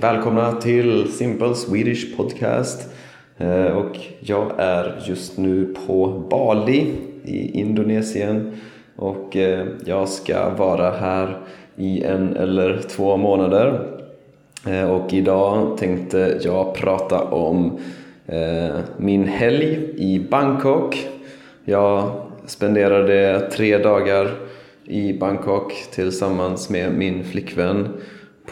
välkomna till Simple Swedish Podcast. Eh, och jag är just nu på Bali i Indonesien och eh, jag ska vara här i en eller två månader. Eh, och idag tänkte jag prata om min helg i Bangkok. Jag spenderade tre dagar i Bangkok tillsammans med min flickvän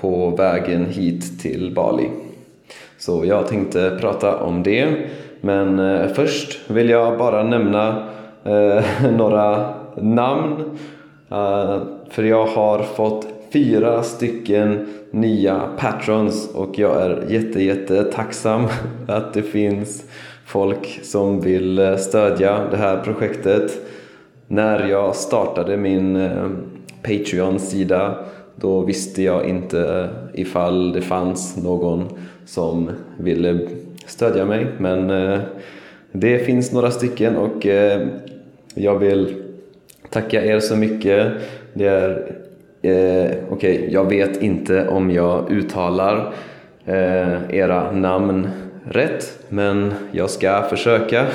på vägen hit till Bali. Så jag tänkte prata om det. Men eh, först vill jag bara nämna eh, några namn. Uh, för jag har fått fyra stycken nya patrons och jag är jätte, jätte tacksam att det finns folk som vill eh, stödja det här projektet. När jag startade min Patreon-sida då visste jag inte eh, ifall det fanns någon som ville stödja mig men eh, det finns några stycken och eh, jag vill tacka er så mycket. Det är eh, Okej, okay, jag vet inte om jag uttalar eh, era namn rätt men jag ska försöka.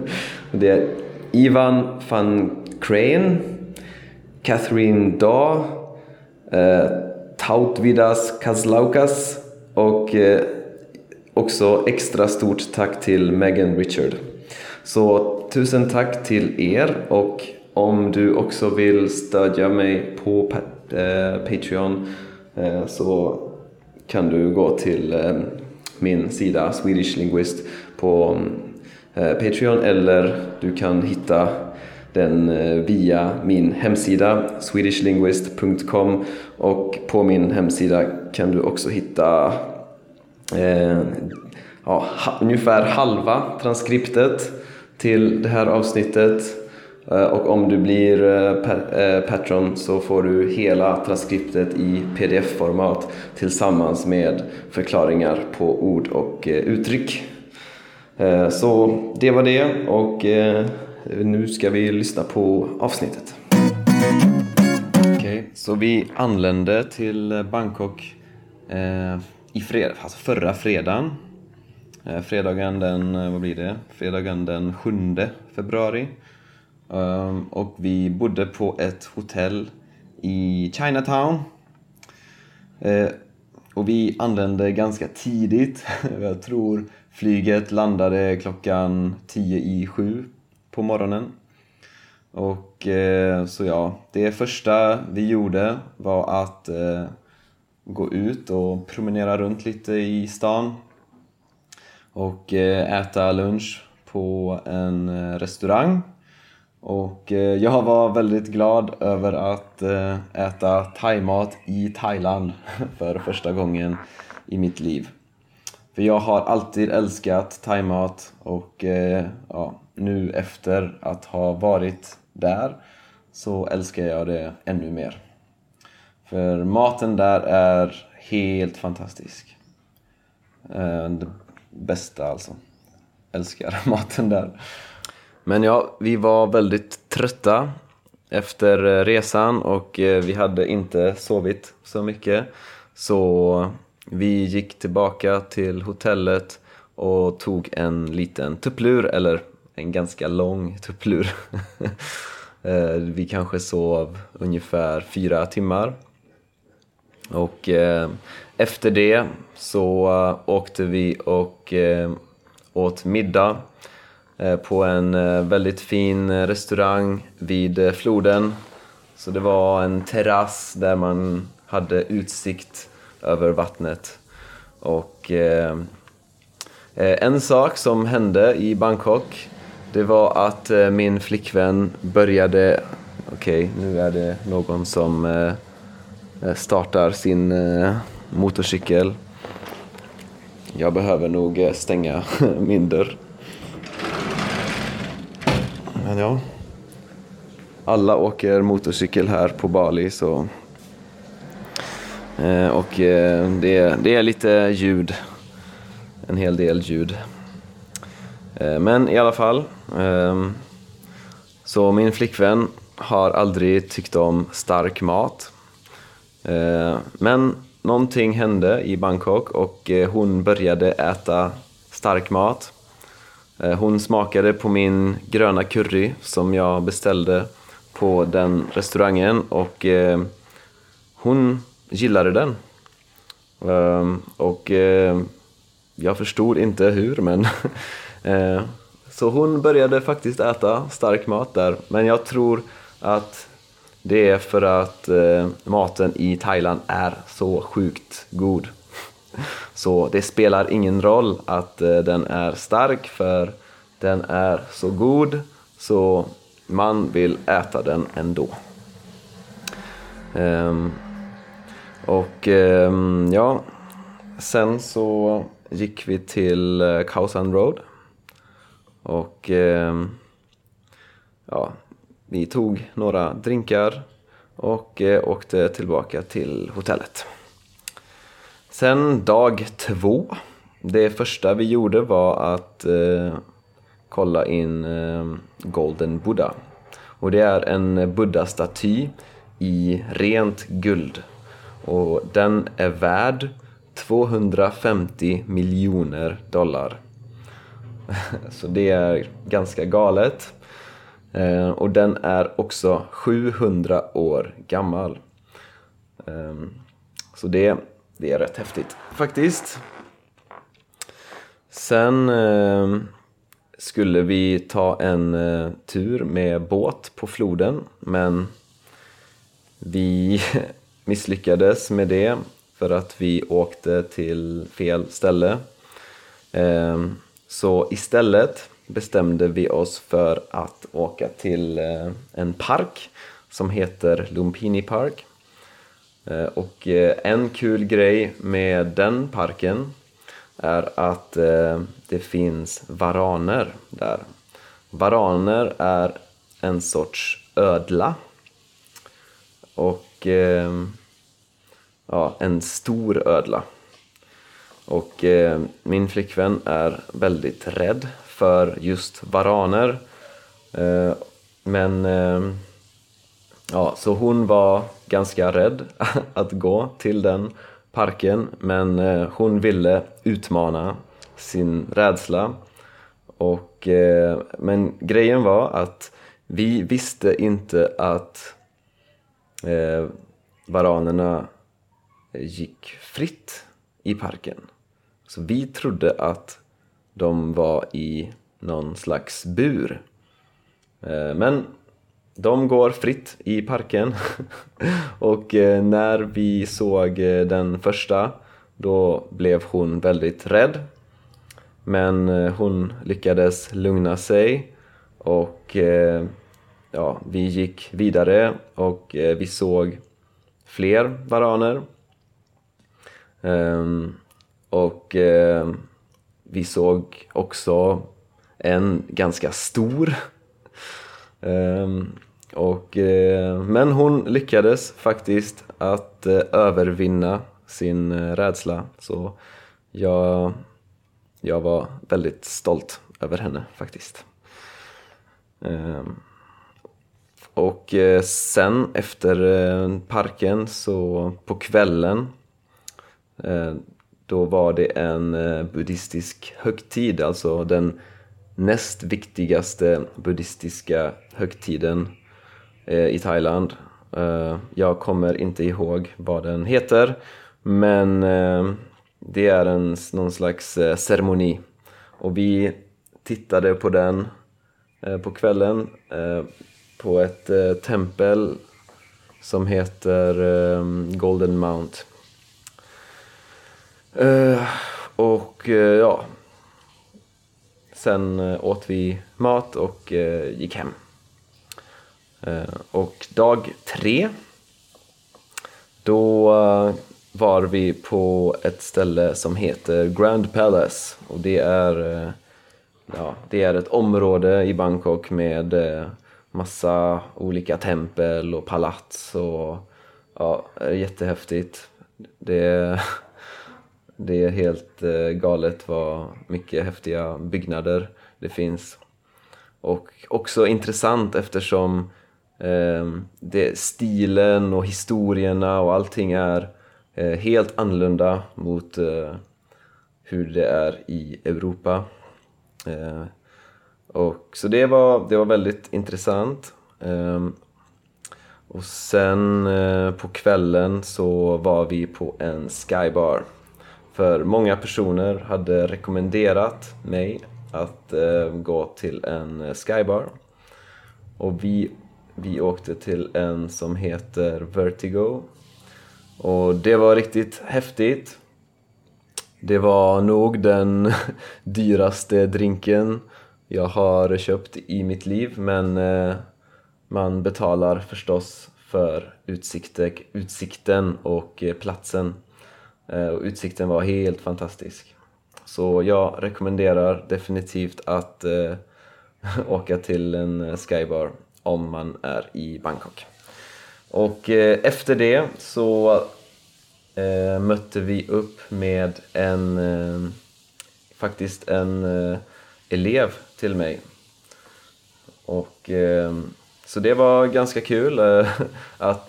det är Ivan van Crane, Catherine Daw eh, Tautvidas Kazlaukas och eh, också extra stort tack till Megan Richard. Så tusen tack till er och om du också vill stödja mig på eh, Patreon eh, så kan du gå till eh, min sida Swedish Linguist på eh, Patreon eller du kan hitta den eh, via min hemsida swedishlinguist.com och på min hemsida kan du också hitta eh, ja, ungefär halva transkriptet till det här avsnittet eh, och om du blir eh, patron så får du hela transkriptet i pdf-format tillsammans med förklaringar på ord och uttryck. Så det var det och nu ska vi lyssna på avsnittet. Okej, okay, så vi anlände till Bangkok eh, i fred alltså förra fredagen. Eh, fredagen den, eh, vad blir det? Fredagen den 7 februari. Um, och vi bodde på ett hotell i Chinatown. Eh, och vi anlände ganska tidigt. Jag tror flyget landade klockan 10 i 7 på morgonen. Och eh, så ja, det första vi gjorde var att eh, gå ut och promenera runt lite i stan och eh, äta lunch på en eh, restaurang. Och eh, jag var väldigt glad över att eh, äta thaimat i Thailand för första gången i mitt liv. För jag har alltid älskat thaimat och eh, ja, nu efter att ha varit där så älskar jag det ännu mer. För maten där är helt fantastisk. Eh, det bästa alltså. Älskar maten där. Men ja, vi var väldigt trötta efter eh, resan och eh, vi hade inte sovit så mycket. Så vi gick tillbaka till hotellet och tog en liten tupplur, eller en ganska lång tupplur. Eh, vi kanske sov ungefär fyra timmar. Och eh, efter det så eh, åkte vi och eh, åt middag på en väldigt fin restaurang vid floden. Så det var en terrass där man hade utsikt över vattnet. Och en sak som hände i Bangkok det var att eh, min flickvän började... Okej, okay, nu är det någon som eh, eh, startar sin eh, motorcykel. Jag behöver nog eh, stänga min dörr. Men ja. Alla åker motorcykel här på Bali så... Eh, och eh, det, det är lite ljud. En hel del ljud. Eh, men i alla fall. Ehm, så min flickvän har aldrig tyckt om stark mat. Eh, men någonting hände i Bangkok och eh, hon började äta stark mat. Hon smakade på min gröna curry som jag beställde på den restaurangen och hon gillade den. Ehm, och jag förstod inte hur men Eh, så hon började faktiskt äta stark mat där men jag tror att det är för att eh, maten i Thailand är så sjukt god. Så det spelar ingen roll att eh, den är stark för den är så god så man vill äta den ändå. Ehm, och ehm, ja, sen så gick vi till eh, uh, Khao San Road. Och ehm, ja, vi tog några drinkar och eh, åkte tillbaka till hotellet. Sen dag två. Det första vi gjorde var att eh, kolla in eh, Golden Buddha. Och det är en Buddha-staty i rent guld. Och den är värd 250 miljoner dollar. Så det är ganska galet. Eh, och den är också 700 år gammal. Ehm, så det, det är rätt häftigt faktiskt. Sen ehm, skulle vi ta en eh, tur med båt på floden men vi misslyckades med det för att vi åkte till fel ställe. Ehm, så istället bestämde vi oss för att åka till eh, en park som heter Lumpini Park. Eh, och eh, en kul grej med den parken är att det finns varaner där. Varaner är en sorts ödla och ja, en stor ödla. Och eh, min flickvän är väldigt rädd för just varaner. Eh, men eh, ja, så hon var ganska rädd att gå till den parken men eh, hon ville utmana sin rädsla. Och, eh, men grejen var att vi visste inte att eh, varanerna gick fritt i parken. Så vi trodde att de var i någon slags bur. Eh, men de går fritt i parken och eh, när vi såg eh, den första då blev hon väldigt rädd. Men hon lyckades lugna sig och ja, vi gick vidare och vi såg fler varaner. Ehm, och och vi såg också en ganska stor. Ehm, och, eh, men hon lyckades faktiskt att eh, övervinna sin rädsla. Så jag, jag var väldigt stolt över henne faktiskt. Ehm, och sen efter parken så på kvällen då var det en eh, buddhistisk högtid, alltså den näst viktigaste buddhistiska högtiden eh, i Thailand. Eh, jag kommer inte ihåg vad den heter, men det är en, någon slags ceremoni. Och vi tittade på den på kvällen på ett tempel som heter Golden Mount Uh, och uh, ja, sen eh, åt vi mat och gick hem. och dag tre, då var vi på ett ställe som heter Grand Palace och det är, ja, det är ett område i Bangkok med massa olika tempel och palats och ja, jättehäftigt. Det det är helt eh, galet vad mycket häftiga byggnader det finns. Och också intressant eftersom eh, det, stilen och historierna och allting är eh, helt annorlunda mot eh, hur det är i Europa. Eh, och, så det var, det var väldigt intressant. Ehm, och sen på kvällen så var vi på en skybar. För många personer hade rekommenderat mig att eh, gå till en eh, skybar. Och vi, vi åkte till en som heter Vertigo. Och det var riktigt häftigt. Det var nog den dyraste drinken jag har köpt i mitt liv men eh, man betalar förstås för utsikten och eh, platsen. Eh, och utsikten var helt fantastisk. Så jag rekommenderar definitivt att eh, åka till en eh, skybar om man är i Bangkok. Och eh, efter det så eh, mötte vi upp med en eh, faktiskt en eh, elev till mig. Och eh, så det var ganska kul att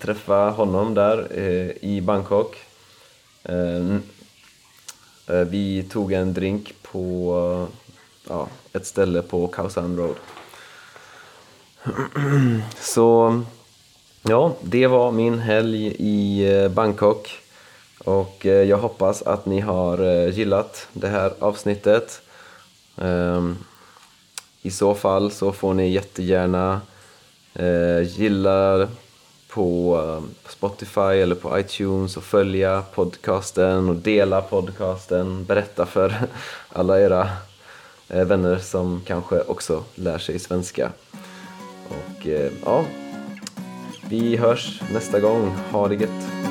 träffa honom där i Bangkok. Eh, eh, vi tog en drink på ja, ett ställe på Kausan Road. Så ja, det var min helg i eh, Bangkok. Och eh, jag hoppas att ni har eh, gillat det här avsnittet. Ehm, I så fall så får ni jättegärna gilla Eh, på Spotify eller på iTunes och följa podcasten och dela podcasten. Berätta för alla era eh, vänner som kanske också lär sig svenska. Och eh, ja, vi hörs nästa gång. Ha det gött!